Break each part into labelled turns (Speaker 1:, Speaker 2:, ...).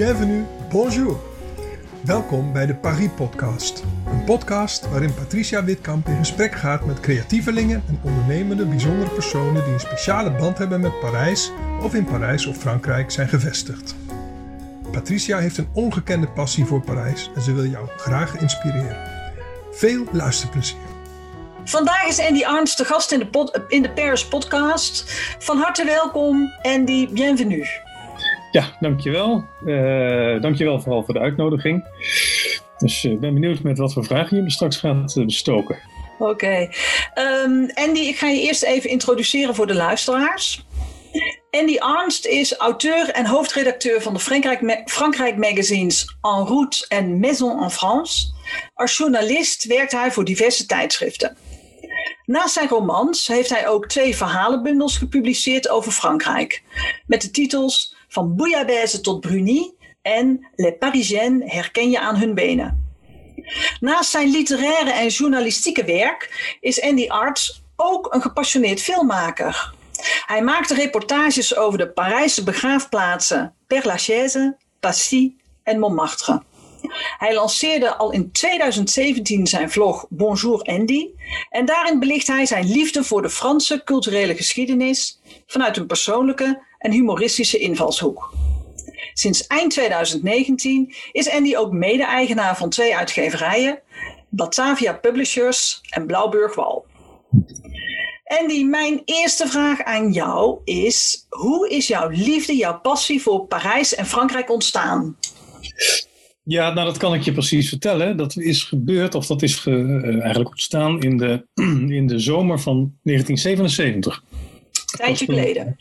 Speaker 1: bienvenue, bonjour. Welkom bij de Paris Podcast. Een podcast waarin Patricia Witkamp in gesprek gaat met creatievelingen en ondernemende bijzondere personen die een speciale band hebben met Parijs of in Parijs of Frankrijk zijn gevestigd. Patricia heeft een ongekende passie voor Parijs en ze wil jou graag inspireren. Veel luisterplezier.
Speaker 2: Vandaag is Andy Arns de gast in de, in de Paris podcast. Van harte welkom, Andy, bienvenue.
Speaker 3: Ja, dankjewel. Uh, dankjewel vooral voor de uitnodiging. Dus ik uh, ben benieuwd met wat voor vragen je me straks gaat uh, bestoken.
Speaker 2: Oké. Um, Andy, ik ga je eerst even introduceren voor de luisteraars. Andy Arnst is auteur en hoofdredacteur van de Frankrijk, Frankrijk magazines En Route en Maison en France. Als journalist werkt hij voor diverse tijdschriften. Naast zijn romans heeft hij ook twee verhalenbundels gepubliceerd over Frankrijk. Met de titels Van Bouillabaisse tot Bruni en Les Parisiennes herken je aan hun benen. Naast zijn literaire en journalistieke werk is Andy Arts ook een gepassioneerd filmmaker. Hij maakte reportages over de Parijse begraafplaatsen Père Lachaise, Passy en Montmartre. Hij lanceerde al in 2017 zijn vlog Bonjour Andy en daarin belicht hij zijn liefde voor de Franse culturele geschiedenis vanuit een persoonlijke en humoristische invalshoek. Sinds eind 2019 is Andy ook mede-eigenaar van twee uitgeverijen, Batavia Publishers en Blauwburg Wal. Andy, mijn eerste vraag aan jou is: hoe is jouw liefde, jouw passie voor Parijs en Frankrijk ontstaan?
Speaker 3: Ja, nou dat kan ik je precies vertellen. Dat is gebeurd, of dat is ge, uh, eigenlijk ontstaan in de, in de zomer van 1977.
Speaker 2: Tijdje geleden.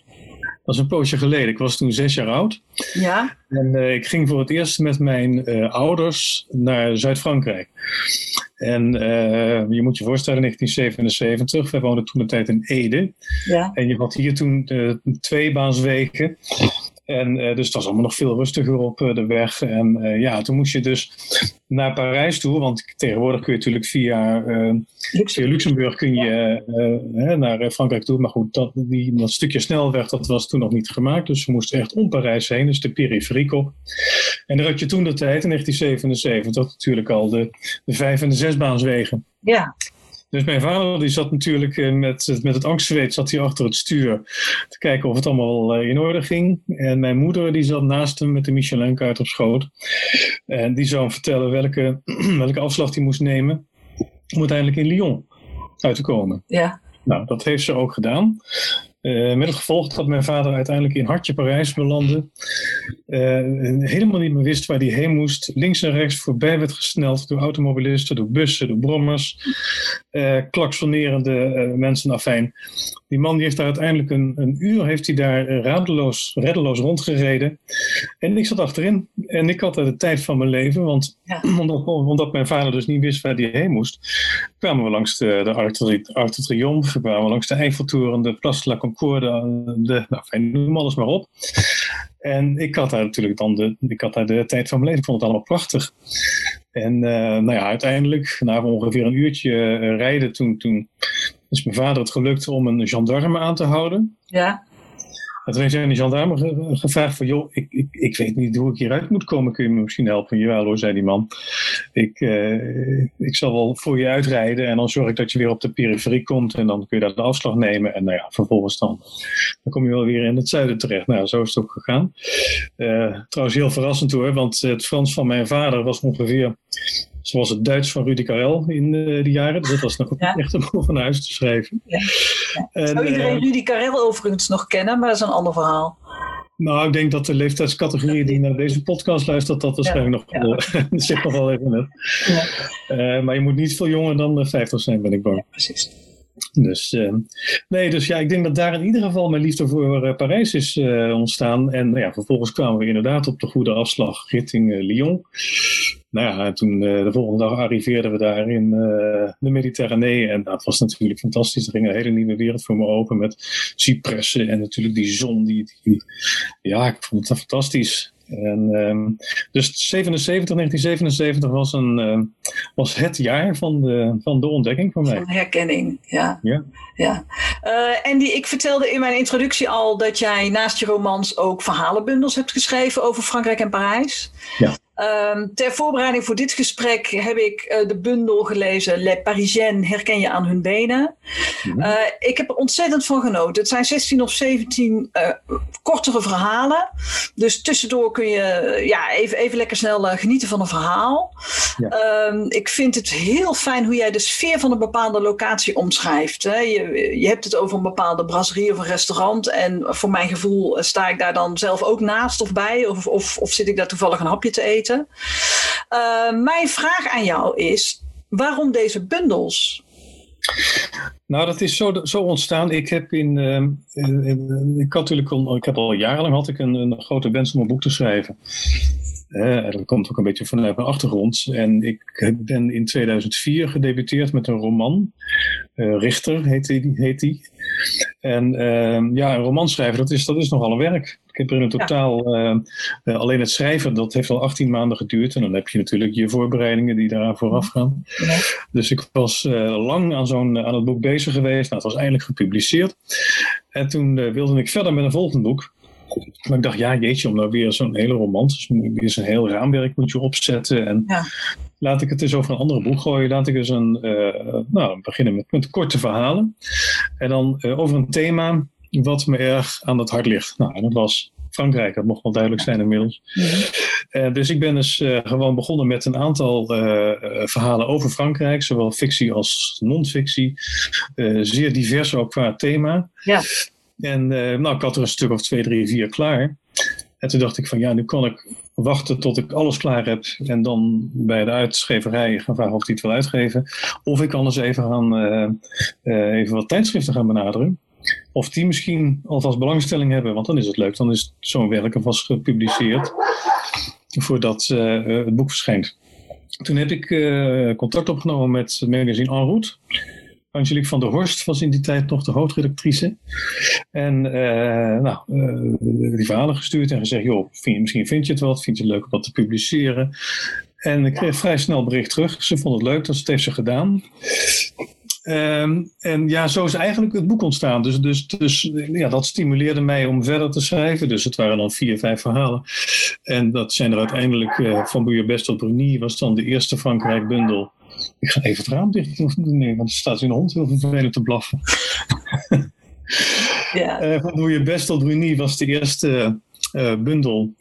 Speaker 3: Dat is een poosje geleden. Ik was toen zes jaar oud.
Speaker 2: Ja.
Speaker 3: En uh, ik ging voor het eerst met mijn uh, ouders naar Zuid-Frankrijk. En uh, je moet je voorstellen, 1977, wij woonden toen de tijd in Ede.
Speaker 2: Ja.
Speaker 3: En je had hier toen twee baanswegen. En uh, dus het was allemaal nog veel rustiger op uh, de weg. En uh, ja, toen moest je dus naar Parijs toe. Want tegenwoordig kun je natuurlijk via, Luxemburg. via Luxemburg kun je, naar Frankrijk toe. Maar goed, dat, die, dat stukje snelweg dat was toen nog niet gemaakt. Dus we moesten echt om Parijs heen. Dus de periferiek op. En dan had je toen de tijd, in 1977, natuurlijk al de, de vijf- en de zesbaanswegen.
Speaker 2: Ja.
Speaker 3: Dus mijn vader die zat natuurlijk met, met het angstzweet zat hij achter het stuur te kijken of het allemaal in orde ging. En mijn moeder die zat naast hem met de Michelin-kaart op schoot. En die zou hem vertellen welke, welke afslag hij moest nemen om uiteindelijk in Lyon uit te komen.
Speaker 2: Ja.
Speaker 3: Nou, dat heeft ze ook gedaan. Uh, met het gevolg dat mijn vader uiteindelijk in hartje Parijs belandde. Uh, helemaal niet meer wist waar hij heen moest. Links en rechts voorbij werd gesneld door automobilisten, door bussen, door brommers. Uh, klaksonerende mensen, afijn. Die man die heeft daar uiteindelijk een, een uur heeft hij daar radeloos, reddeloos rondgereden. En ik zat achterin. En ik had daar de tijd van mijn leven. Want
Speaker 2: ja.
Speaker 3: omdat, omdat, mijn vader dus niet wist waar hij heen moest, kwamen we langs de, de Arc de Triomphe, kwamen we langs de Eiffeltoren, de Place de la Concorde, de, nou, fijn, noem alles maar op. En ik had daar natuurlijk dan de, ik had daar de tijd van mijn leven. Ik vond het allemaal prachtig. En uh, nou ja, uiteindelijk, na ongeveer een uurtje uh, rijden, toen, toen is mijn vader het gelukt om een gendarme aan te houden.
Speaker 2: Ja.
Speaker 3: En toen heeft hij aan die gendarme ge gevraagd van, joh, ik, ik, ik weet niet hoe ik hieruit moet komen. Kun je me misschien helpen? Jawel hoor, zei die man. Ik, uh, ik zal wel voor je uitrijden en dan zorg ik dat je weer op de periferie komt. En dan kun je daar de afslag nemen. En nou ja, vervolgens dan, dan kom je wel weer in het zuiden terecht. Nou, zo is het ook gegaan. Uh, trouwens heel verrassend hoor, want het Frans van mijn vader was ongeveer zoals het Duits van Rudy Karel in uh, die jaren. Dus dat was nog
Speaker 2: Ja.
Speaker 3: echt om van huis te schrijven.
Speaker 2: Ja.
Speaker 3: En,
Speaker 2: Zou iedereen
Speaker 3: eh,
Speaker 2: Rudy Karel overigens nog kennen, maar dat is een ander verhaal.
Speaker 3: Nou, ik denk dat de leeftijdscategorie die naar deze podcast luistert, dat waarschijnlijk
Speaker 2: Ja,
Speaker 3: nog wel, zich nog wel even net.
Speaker 2: Ja,
Speaker 3: Uh, maar je moet niet veel jonger dan uh, 50 zijn, ben ik bang.
Speaker 2: precies.
Speaker 3: Dus, uh, nee, dus ja, ik denk dat daar in ieder geval mijn liefde voor uh, Parijs is ontstaan. En nou ja, vervolgens kwamen we inderdaad op de goede afslag richting Lyon. Nou ja, toen de volgende dag arriveerden we daar in de Mediterranee. En dat was natuurlijk fantastisch. Er ging een hele nieuwe wereld voor me open met cipressen en natuurlijk die zon. Die, die ja, ik vond het fantastisch. En, ehm, dus 77, 1977 was, een, uh, was het jaar van de, van de ontdekking voor mij.
Speaker 2: Van herkenning, ja.
Speaker 3: Ja.
Speaker 2: ja. Uh, Andy, ik vertelde in mijn introductie al dat jij naast je romans ook verhalenbundels hebt geschreven over Frankrijk en Parijs.
Speaker 3: Ja.
Speaker 2: Um, ter voorbereiding voor dit gesprek heb ik uh, de bundel gelezen Les Parisiennes herken je aan hun benen. Mm-hmm. Uh, ik heb er ontzettend van genoten. Het zijn 16 of 17 uh, kortere verhalen. Dus tussendoor kun je ja, even, even lekker snel genieten van een verhaal. Ja. Um, ik vind het heel fijn hoe jij de sfeer van een bepaalde locatie omschrijft. Hè. Je, je hebt het over een bepaalde brasserie of een restaurant. En voor mijn gevoel sta ik daar dan zelf ook naast of bij. Of, of, of zit ik daar toevallig een hapje te eten. Uh, mijn vraag aan jou is: waarom deze bundels?
Speaker 3: Nou, dat is zo, zo ontstaan. Ik heb in, in, ik had natuurlijk al, ik heb al jarenlang had ik een, een grote wens om een boek te schrijven. Uh, dat komt ook een beetje vanuit mijn achtergrond. En ik ben in 2004 gedebuteerd met een roman. Uh, Richter heet die. Heet die. En uh, ja, een roman schrijven, dat is, dat is nogal een werk. Ik heb er in totaal, ja. uh, alleen het schrijven, dat heeft al 18 maanden geduurd. En dan heb je natuurlijk je voorbereidingen die daaraan vooraf gaan. Ja. Dus ik was lang aan, zo'n, aan het boek bezig geweest. Nou, het was eindelijk gepubliceerd. En toen wilde ik verder met een volgend boek. Maar ik dacht, ja, jeetje, om nou weer zo'n hele romans, dus weer zo'n heel raamwerk moet je opzetten. En ja. laat ik het eens over een andere boek gooien. Laat ik eens een, uh, nou, beginnen met, met korte verhalen. En dan uh, over een thema wat me erg aan het hart ligt. Nou, en dat was Frankrijk, dat mocht wel duidelijk zijn inmiddels. Ja. Uh, dus ik ben dus uh, gewoon begonnen met een aantal uh, verhalen over Frankrijk, zowel fictie als non-fictie. zeer divers ook qua thema.
Speaker 2: Ja.
Speaker 3: En nou, ik had er een stuk of twee, drie, vier klaar. En toen dacht ik van ja, nu kan ik wachten tot ik alles klaar heb en dan bij de uitgeverij gaan vragen of die het wil uitgeven. Of ik kan eens even, gaan, even wat tijdschriften gaan benaderen. Of die misschien alvast belangstelling hebben, want dan is het leuk. Dan is zo'n werk alvast gepubliceerd voordat het boek verschijnt. Toen heb ik contact opgenomen met magazine En. Angelique van der Horst was in die tijd nog de hoofdredactrice. En uh, nou, uh, die verhalen gestuurd en gezegd: joh, vind, misschien vind je het wat, vind je het leuk om wat te publiceren. En ik kreeg vrij snel bericht terug. Ze vond het leuk, het heeft ze gedaan. Um, en ja, zo is eigenlijk het boek ontstaan. Dus, dus, dus ja, dat stimuleerde mij om verder te schrijven. Dus het waren dan vier, vijf verhalen. En dat zijn er uiteindelijk uh, van Bouillabaisse tot Bruni was dan de eerste Frankrijk-bundel. Ik ga even het raam dicht doen, want er staat een hond heel vervelend te blaffen.
Speaker 2: ja.
Speaker 3: uh, van Bouillabaisse tot Bruni was de eerste uh, bundel.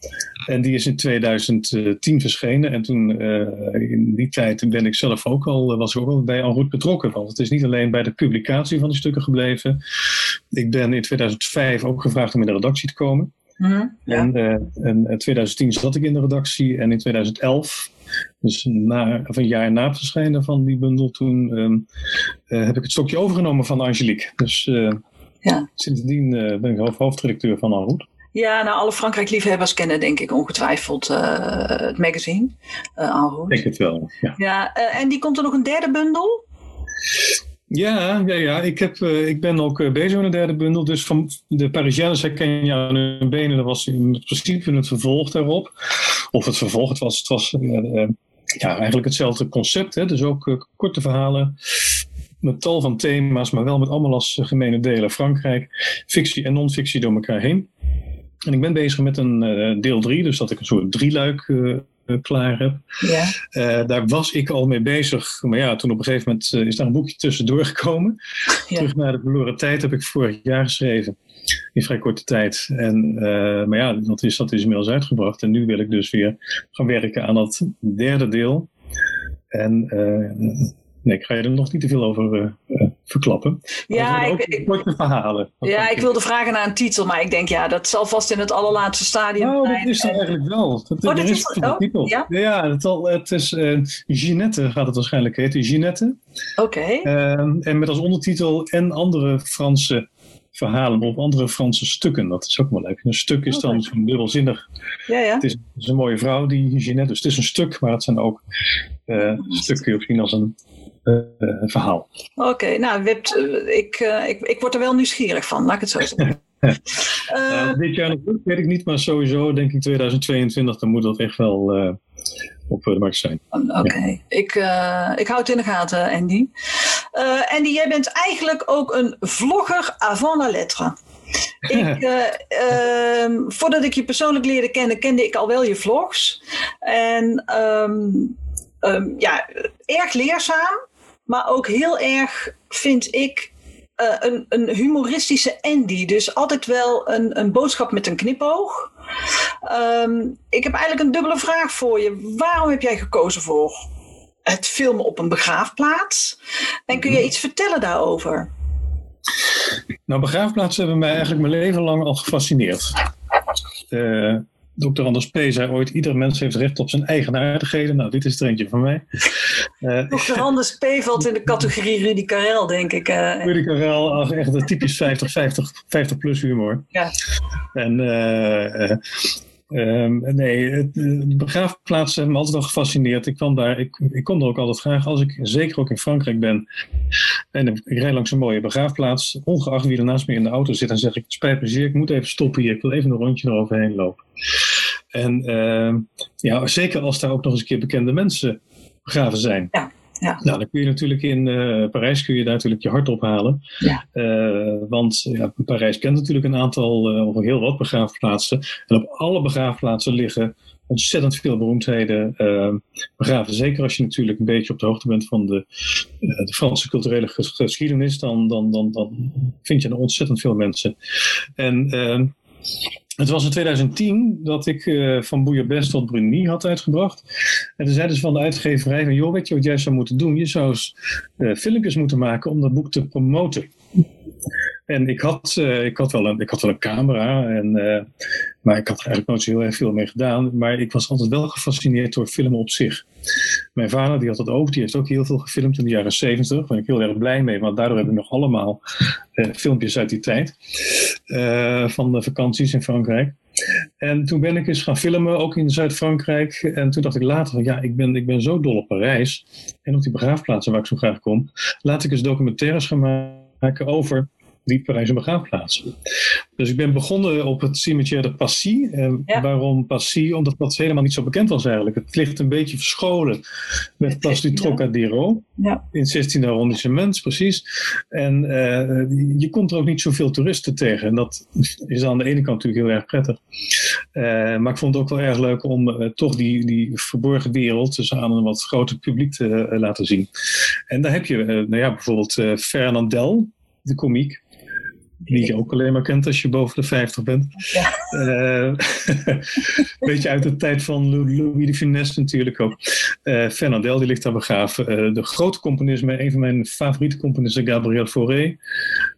Speaker 3: En die is in 2010 verschenen. En toen, uh, in die tijd, ben ik zelf ook al, was ik ook al bij Enroute betrokken. Want het is niet alleen bij de publicatie van die stukken gebleven. Ik ben in 2005 ook gevraagd om in de redactie te komen.
Speaker 2: Mm, ja.
Speaker 3: en, uh, en in 2010 zat ik in de redactie. En in 2011 dus na, of een jaar na het verschijnen van die bundel, toen um, uh, heb ik het stokje overgenomen van Angelique. Dus uh,
Speaker 2: ja.
Speaker 3: sindsdien ben ik hoofdredacteur van Enroute.
Speaker 2: Ja, nou, alle Frankrijk-liefhebbers kennen denk ik ongetwijfeld het magazine. Uh,
Speaker 3: ik denk het wel, ja.
Speaker 2: ja en die komt er nog een derde bundel?
Speaker 3: Ja, ja, ja. Ik, heb, ik ben ook bezig met een derde bundel. Dus van de Parisiennes herken je aan hun benen. Dat was in principe het vervolg daarop. Of het vervolg, het was, het was ja, eigenlijk hetzelfde concept. Hè? Dus ook korte verhalen met tal van thema's, maar wel met allemaal als gemene delen. Frankrijk, fictie en non-fictie door elkaar heen. En ik ben bezig met een deel 3, dus dat ik een soort drieluik klaar heb.
Speaker 2: Ja.
Speaker 3: Uh, daar was ik al mee bezig. Maar ja, toen op een gegeven moment is daar een boekje tussendoor gekomen. Ja. Terug naar de verloren tijd heb ik vorig jaar geschreven. In vrij korte tijd. En, maar ja, dat is, dat is inmiddels uitgebracht. En nu wil ik dus weer gaan werken aan dat derde deel. En nee, ik ga je er nog niet te veel over verklappen.
Speaker 2: Ja, ik,
Speaker 3: ik, korte verhalen.
Speaker 2: Ja, ik wilde vragen naar een titel, maar ik denk ja, dat zal vast in het allerlaatste stadium
Speaker 3: nou,
Speaker 2: zijn.
Speaker 3: dat is er eigenlijk wel. Dat,
Speaker 2: oh, dat
Speaker 3: is,
Speaker 2: is oh,
Speaker 3: titel.
Speaker 2: Ja,
Speaker 3: ja het, al, het is uh, Ginette gaat het waarschijnlijk heten. Ginette.
Speaker 2: Oké. Okay.
Speaker 3: Uh, en met als ondertitel en andere Franse verhalen of andere Franse stukken. Dat is ook wel leuk. Een stuk is dan zo'n dubbelzinnig.
Speaker 2: Ja, ja.
Speaker 3: Het is, het is, een mooie vrouw, die Ginette. Dus het is een stuk, maar het zijn ook uh, stukken kun je ook zien als een uh, verhaal.
Speaker 2: Oké, okay, nou, Wip, ik, uh, ik, ik word er wel nieuwsgierig van, laat ik het zo zeggen.
Speaker 3: Dit jaar nog weet ik niet, maar sowieso denk ik 2022, dan moet dat echt wel op de markt zijn.
Speaker 2: Oké, ik, ik hou het in de gaten, Andy. Andy, jij bent eigenlijk ook een vlogger avant la lettre. Ik, uh, voordat ik je persoonlijk leerde kennen, kende ik al wel je vlogs. En um, um, ja, erg leerzaam, maar ook heel erg, vind ik, uh, een, een, humoristische Andy. Dus altijd wel een, een boodschap met een knipoog. Ik heb eigenlijk een dubbele vraag voor je. Waarom heb jij gekozen voor het filmen op een begraafplaats? En kun je mhm. iets vertellen daarover?
Speaker 3: Nou, begraafplaatsen hebben mij eigenlijk mijn leven lang al gefascineerd. Uh, Dr. Anders P. zei ooit: ieder mens heeft recht op zijn eigenaardigheden. Nou, dit is er eentje van mij.
Speaker 2: Uh, Dr. Anders P. valt in de categorie Rudy Karel, denk ik. Uh,
Speaker 3: Rudy Karel, echt een typisch 50, 50, 50 plus humor. Ja. En uh, Um, nee, de begraafplaatsen hebben me altijd al gefascineerd. Ik, kwam daar, ik, ik kom er ook altijd graag als ik, zeker ook in Frankrijk ben. En ik rijd langs een mooie begraafplaats. Ongeacht wie er naast me in de auto zit, dan zeg ik: Spijt plezier, ik moet even stoppen hier. Ik wil even een rondje eroverheen lopen. En uh, ja, zeker als daar ook nog eens een keer bekende mensen begraven zijn. Ja. Ja. Nou, dan kun je natuurlijk in uh, Parijs kun je daar natuurlijk je hart ophalen. Ja. Uh, want ja, Parijs kent natuurlijk een aantal, uh, of heel wat begraafplaatsen. En op alle begraafplaatsen liggen ontzettend veel beroemdheden begraven. Zeker als je natuurlijk een beetje op de hoogte bent van de, de Franse culturele geschiedenis, dan, dan, dan, dan vind je er ontzettend veel mensen. En het was in 2010 dat ik uh, van Bouillabaisse tot Bruni had uitgebracht. En toen zeiden ze van de uitgeverij van, joh, weet je wat jij zou moeten doen? Je zou eens uh, filmpjes moeten maken om dat boek te promoten. En ik had, uh, ik had, wel, een, ik had wel een camera, en, uh, maar ik had er eigenlijk nooit zo heel erg veel mee gedaan. Maar ik was altijd wel gefascineerd door filmen op zich. Mijn vader die had dat ook, die heeft ook heel veel gefilmd in de jaren zeventig. Daar ik heel erg blij mee, want daardoor heb ik nog allemaal uh, filmpjes uit die tijd. van de vakanties in Frankrijk. En toen ben ik eens gaan filmen, ook in Zuid-Frankrijk. En toen dacht ik later van ja, ik ben, ik ben zo dol op Parijs. En op die begraafplaatsen waar ik zo graag kom. Laat ik eens documentaires gaan maken over die Parijse begraafplaats. Dus ik ben begonnen op het cimetière de Passy. En waarom Passy? Omdat dat helemaal niet zo bekend was eigenlijk. Het ligt een beetje verscholen met Place du Trocadero. Ja. In het 16e arrondissement, precies. En uh, je komt er ook niet zoveel toeristen tegen. En dat is aan de ene kant natuurlijk heel erg prettig. Uh, maar ik vond het ook wel erg leuk om uh, toch die, die verborgen wereld dus aan een wat groter publiek te laten zien. En daar heb je nou ja, bijvoorbeeld Fernandel, de komiek die je ook alleen maar kent als je boven de 50 bent. Ja. Uh, beetje uit de tijd van Louis de Funès natuurlijk ook. Uh, Fernandel, die ligt daar begraven. Uh, de grote componist, een van mijn favoriete componisten, Gabriel Fauré.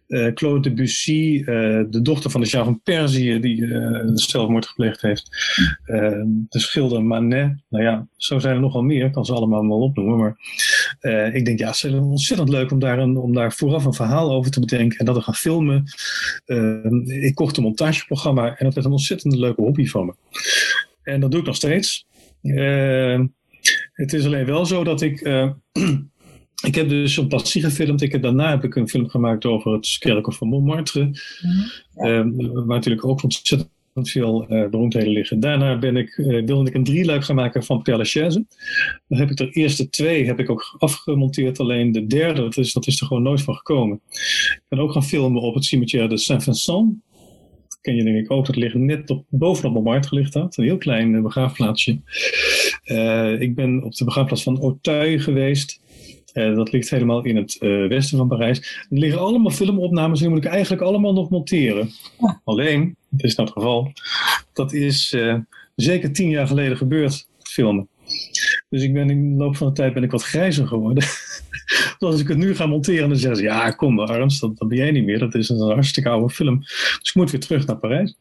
Speaker 3: Uh, Claude Debussy, de dochter van de Shah van Perzië, die zelfmoord gepleegd heeft. de schilder Manet. Nou ja, zo zijn er nogal meer. Ik kan ze allemaal wel opnoemen. Maar ik denk, ja, het is ontzettend leuk om daar, een, om daar vooraf een verhaal over te bedenken en dat te gaan filmen. ik kocht een montageprogramma en dat werd een ontzettend leuke hobby van me. En dat doe ik nog steeds. het is alleen wel zo dat ik ik heb dus een passie gefilmd. Ik heb, daarna heb ik een film gemaakt over het kerkhof van Montmartre. -hmm. waar natuurlijk ook ontzettend veel uh, beroemdheden liggen. Daarna ben ik, uh, wilde ik een drieluik gaan maken van Père Lachaise. Dan heb ik de eerste twee heb ik ook afgemonteerd. Alleen de derde, dat is, dat is er gewoon nooit van gekomen. Ik ben ook gaan filmen op het cimetière de Saint-Vincent. Dat ken je denk ik ook. Dat ligt net op, bovenop Montmartre ligt dat. Een heel klein begraafplaatsje. ik ben op de begraafplaats van Auteuil geweest. Uh, dat ligt helemaal in het uh, westen van Parijs. Er liggen allemaal filmopnames, die moet ik eigenlijk allemaal nog monteren. Ja. Alleen, het is nou het geval, dat is uh, zeker tien jaar geleden gebeurd, filmen. Dus ik ben in de loop van de tijd ben ik wat grijzer geworden. dus als ik het nu ga monteren, dan zeggen ze: Ja, kom, Arns, dat, dat ben jij niet meer. Dat is een hartstikke oude film. Dus ik moet weer terug naar Parijs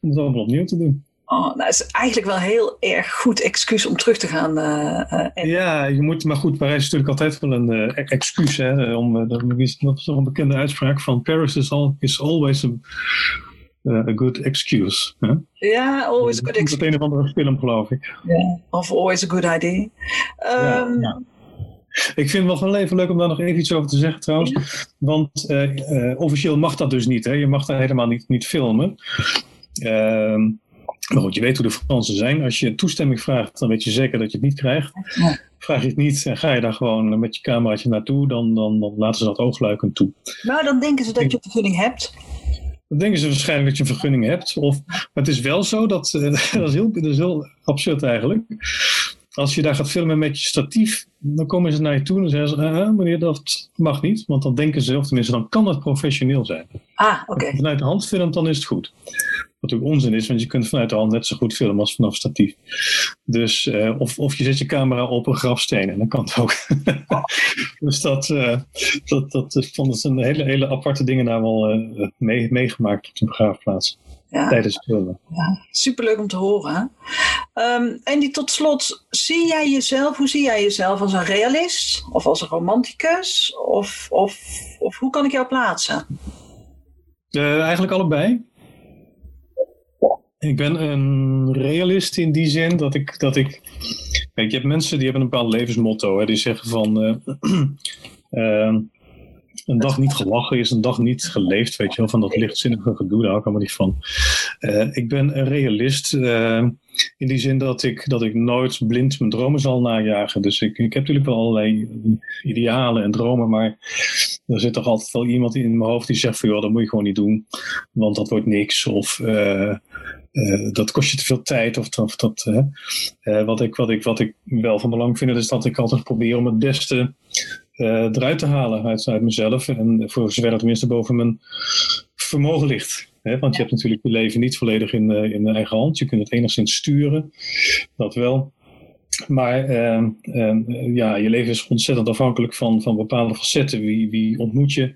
Speaker 3: om het allemaal opnieuw te doen.
Speaker 2: Oh, nou, dat is eigenlijk wel een heel erg goed excuus om terug te gaan. Uh,
Speaker 3: ja, je moet, maar goed, Parijs is natuurlijk altijd wel een uh, excuus. Hè, om, dat is toch een bekende uitspraak van Paris is, all, is always a, a good excuse. Hè?
Speaker 2: Ja, always a good excuse.
Speaker 3: Dat is een of andere film, geloof ik.
Speaker 2: Yeah. Of always a good idea. Um, ja, ja.
Speaker 3: Ik vind het wel van even leuk om daar nog even iets over te zeggen trouwens. Want uh, uh, officieel mag dat dus niet. Hè? Je mag daar helemaal niet, niet filmen. Uh, maar goed, je weet hoe de Fransen zijn. Als je toestemming vraagt, dan weet je zeker dat je het niet krijgt. Ja. Vraag je het niet en ga je daar gewoon met je cameraatje naartoe, dan, dan, dan laten ze dat oogluikend toe.
Speaker 2: Nou, dan denken ze dat je vergunning hebt.
Speaker 3: Dan denken ze waarschijnlijk dat je een vergunning hebt. Of, maar het is wel zo, dat, uh, dat, is heel, dat is heel absurd eigenlijk als je daar gaat filmen met je statief, dan komen ze naar je toe en zeggen ze, ah, meneer, dat mag niet. Want dan denken ze, of tenminste, dan kan het professioneel zijn.
Speaker 2: Ah, oké.
Speaker 3: Vanuit de hand filmt, dan is het goed. Wat natuurlijk onzin is, want je kunt vanuit de hand net zo goed filmen als vanaf statief. Dus, uh, of, of je zet je camera op een grafsteen en dan kan het ook. dus dat, uh, dat, dat ik vond het een hele, hele aparte dingen daar wel uh, mee, meegemaakt op de begraafplaats. Ja. Tijdens het filmen.
Speaker 2: Ja, superleuk om te horen. Um, en die tot slot, zie jij jezelf, hoe zie jij jezelf als een realist? Of als een romanticus? Of, of, of hoe kan ik jou plaatsen?
Speaker 3: eigenlijk allebei. Ik ben een realist in die zin dat ik. Dat ik kijk, je hebt mensen die hebben een bepaald levensmotto. Hè, die zeggen van. Uh, uh, een dag niet gelachen is een dag niet geleefd, weet je wel, van dat lichtzinnige gedoe, daar hou ik allemaal niet van. Uh, ik ben een realist in die zin dat ik, dat ik nooit blind mijn dromen zal najagen. Dus ik, ik heb natuurlijk wel allerlei idealen en dromen, maar er zit toch altijd wel iemand in mijn hoofd die zegt van, joh, dat moet je gewoon niet doen, want dat wordt niks. Of uh, uh, dat kost je te veel tijd. Of, dat, uh, wat, ik, wat, ik, wat ik wel van belang vind, is dat ik altijd probeer om het beste eruit te halen uit, uit mezelf. En voor zover het tenminste boven mijn vermogen ligt. Hè? Want je hebt natuurlijk je leven niet volledig in, in eigen hand. Je kunt het enigszins sturen. Dat wel. Maar uh, uh, ja, je leven is ontzettend afhankelijk van, van bepaalde facetten. Wie, wie ontmoet je,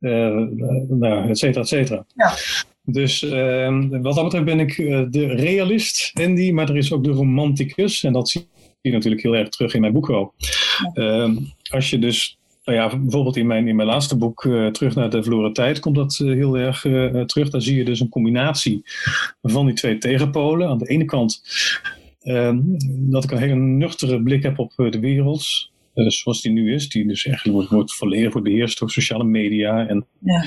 Speaker 3: uh, nou, et cetera, et cetera. Ja. Dus uh, wat dat betreft ben ik uh, de realist, Andy, maar er is ook de romanticus. En dat zie je natuurlijk heel erg terug in mijn boek. Uh, als je dus, nou ja, bijvoorbeeld in mijn, in mijn laatste boek, uh, Terug naar de verloren tijd, komt dat heel erg terug. Daar zie je dus een combinatie van die twee tegenpolen. Aan de ene kant ehm, dat ik een hele nuchtere blik heb op de wereld. Zoals die nu is, die dus eigenlijk wordt, wordt volledig wordt beheerst door sociale media en ja.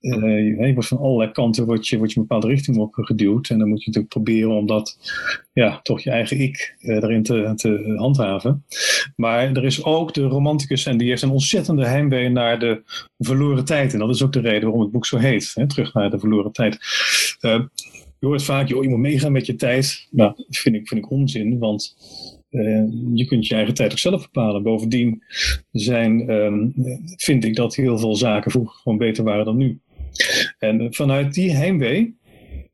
Speaker 3: Uh, je wordt van allerlei kanten wordt je, wordt je een bepaalde richting op geduwd. En dan moet je natuurlijk proberen om dat, ja, toch je eigen ik uh, erin te, te handhaven. Maar er is ook de romanticus en die heeft een ontzettende heimwee naar de verloren tijd. En dat is ook de reden waarom het boek zo heet. Hè, terug naar de verloren tijd. Uh, je hoort vaak, joh, je moet meegaan met je tijd. Nou, dat vind ik, vind ik onzin, want je kunt je eigen tijd ook zelf bepalen. Bovendien zijn, um, vind ik dat heel veel zaken vroeger gewoon beter waren dan nu. En vanuit die heimwee,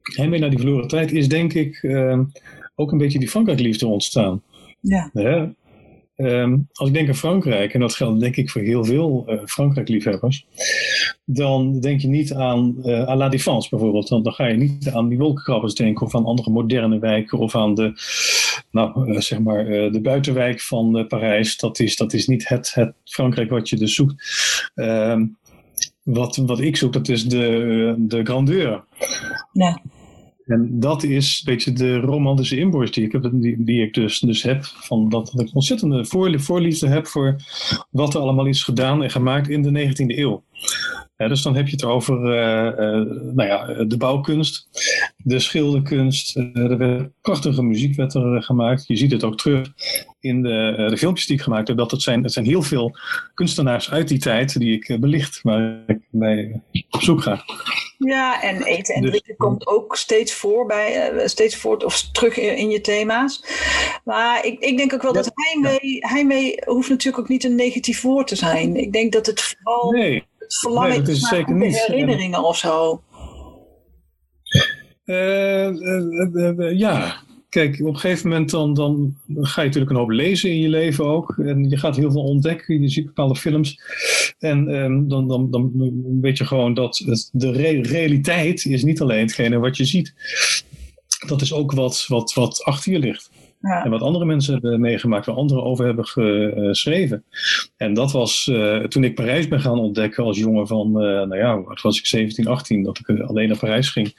Speaker 3: heimwee naar die verloren tijd, is denk ik uh, ook een beetje die Frankrijk-liefde ontstaan. Ja. ja. Um, als ik denk aan Frankrijk, en dat geldt denk ik voor heel veel uh, Frankrijk-liefhebbers, dan denk je niet aan, à la Défense bijvoorbeeld. Dan, dan ga je niet aan die wolkenkrabbers denken of aan andere moderne wijken of aan de, nou, uh, zeg maar, de buitenwijk van Parijs. Dat is, dat is niet het, het Frankrijk wat je dus zoekt. Ehm, wat, wat ik zoek, dat is de, de grandeur. Ja. En dat is een beetje de romantische inborst die ik, heb, die, ik dus, dus heb. Van dat, ik ontzettende voorliefde heb voor wat er allemaal is gedaan en gemaakt in de 19e eeuw dus dan heb je het over uh, uh, nou ja, de bouwkunst, de schilderkunst. Uh, er werd prachtige muziek werd er gemaakt. Je ziet het ook terug in de, de filmpjes die ik gemaakt heb. Dat het, zijn, het zijn heel veel kunstenaars uit die tijd die ik belicht, waar ik bij op zoek ga.
Speaker 2: Ja, en eten en dus- drinken komt ook steeds voor bij, steeds voort of terug in, in, je thema's. Maar ik, ik denk ook wel dat heimwee, heimwee hoeft natuurlijk ook niet een negatief woord te zijn. Ik denk dat het vooral
Speaker 3: nee verlangen nee, dat is zeker niet.
Speaker 2: herinneringen of zo?
Speaker 3: Uh, uh, ja, kijk, op een gegeven moment dan, dan ga je natuurlijk een hoop lezen in je leven ook. En je gaat heel veel ontdekken. Je ziet bepaalde films. En um, dan, dan, dan weet je gewoon dat de re realiteit is niet alleen hetgene wat je ziet. Dat is ook wat, wat, wat achter je ligt. En wat andere mensen hebben meegemaakt, waar anderen over hebben geschreven. En dat was uh, toen ik Parijs ben gaan ontdekken als jongen van, uh, nou ja, wat was ik 17, 18, dat ik alleen naar Parijs ging.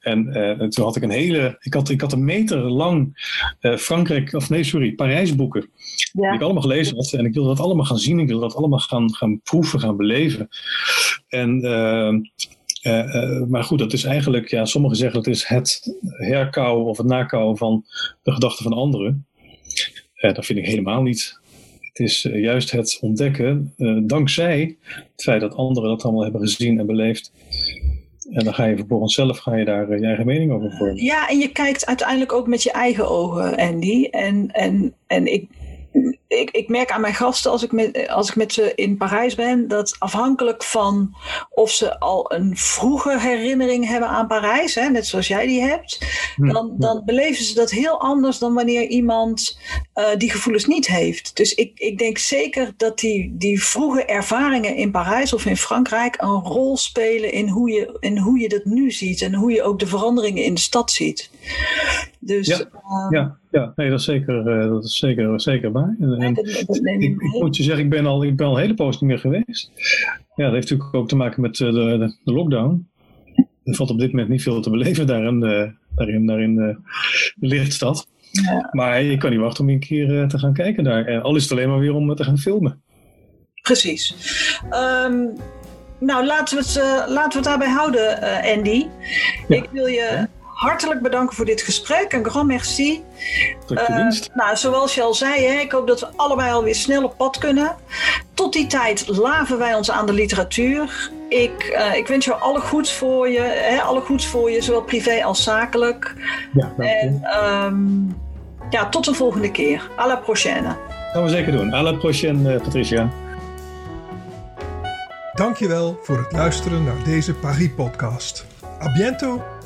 Speaker 3: En uh, toen had ik een hele, ik had, ik had een meter lang Frankrijk, of nee, sorry, Parijs boeken. Ja. Die ik allemaal gelezen had. En ik wilde dat allemaal gaan zien, ik wilde dat allemaal gaan, gaan proeven, gaan beleven. En uh, uh, maar goed, dat is eigenlijk, ja, sommigen zeggen dat is het herkauwen of het nakouwen van de gedachten van anderen. Uh, dat vind ik helemaal niet. Het is juist het ontdekken, dankzij het feit dat anderen dat allemaal hebben gezien en beleefd. En dan ga je vervolgens zelf ga je daar je eigen mening over vormen.
Speaker 2: Ja, en je kijkt uiteindelijk ook met je eigen ogen, Andy. En, en, en ik, ik, ik, merk aan mijn gasten als ik, met, als ik met ze in Parijs ben, dat afhankelijk van of ze al een vroege herinnering hebben aan Parijs, hè, net zoals jij die hebt, hm, dan, dan beleven ze dat heel anders dan wanneer iemand uh, die gevoelens niet heeft. Dus ik, ik denk zeker dat die, die vroege ervaringen in Parijs of in Frankrijk een rol spelen in hoe je, in hoe je dat nu ziet en hoe je ook de veranderingen in de stad ziet. Dus,
Speaker 3: ja, uh, ja, ja nee, dat is zeker, uh, dat is zeker, zeker waar. En, en ik, ik, moet je zeggen, ik ben al, ik ben al een hele poos niet meer geweest. Ja, dat heeft natuurlijk ook te maken met uh, de, de, lockdown. Er valt op dit moment niet veel te beleven daar in, uh, daarin, daar in de lichtstad. Ja. Maar ik kan niet wachten om een keer te gaan kijken daar. Al is het alleen maar weer om te gaan filmen.
Speaker 2: Precies. Um, nou, laten we, het, laten we het daarbij houden, Andy. Ja. Ik wil je hartelijk bedanken voor dit gesprek. Een grand merci.
Speaker 3: Uh,
Speaker 2: nou, zoals je al zei, hè, ik hoop dat we allebei alweer snel op pad kunnen. Tot die tijd laven wij ons aan de literatuur. Ik, uh, ik wens jou alle goeds voor je, hè, alle goeds voor je, zowel privé als zakelijk.
Speaker 3: Ja, dank en
Speaker 2: um, ja, tot de volgende keer. À la prochaine.
Speaker 3: Gaan we zeker doen. À la prochaine, uh, Patricia.
Speaker 1: Dankjewel voor het luisteren naar deze Paris-podcast. A bientôt!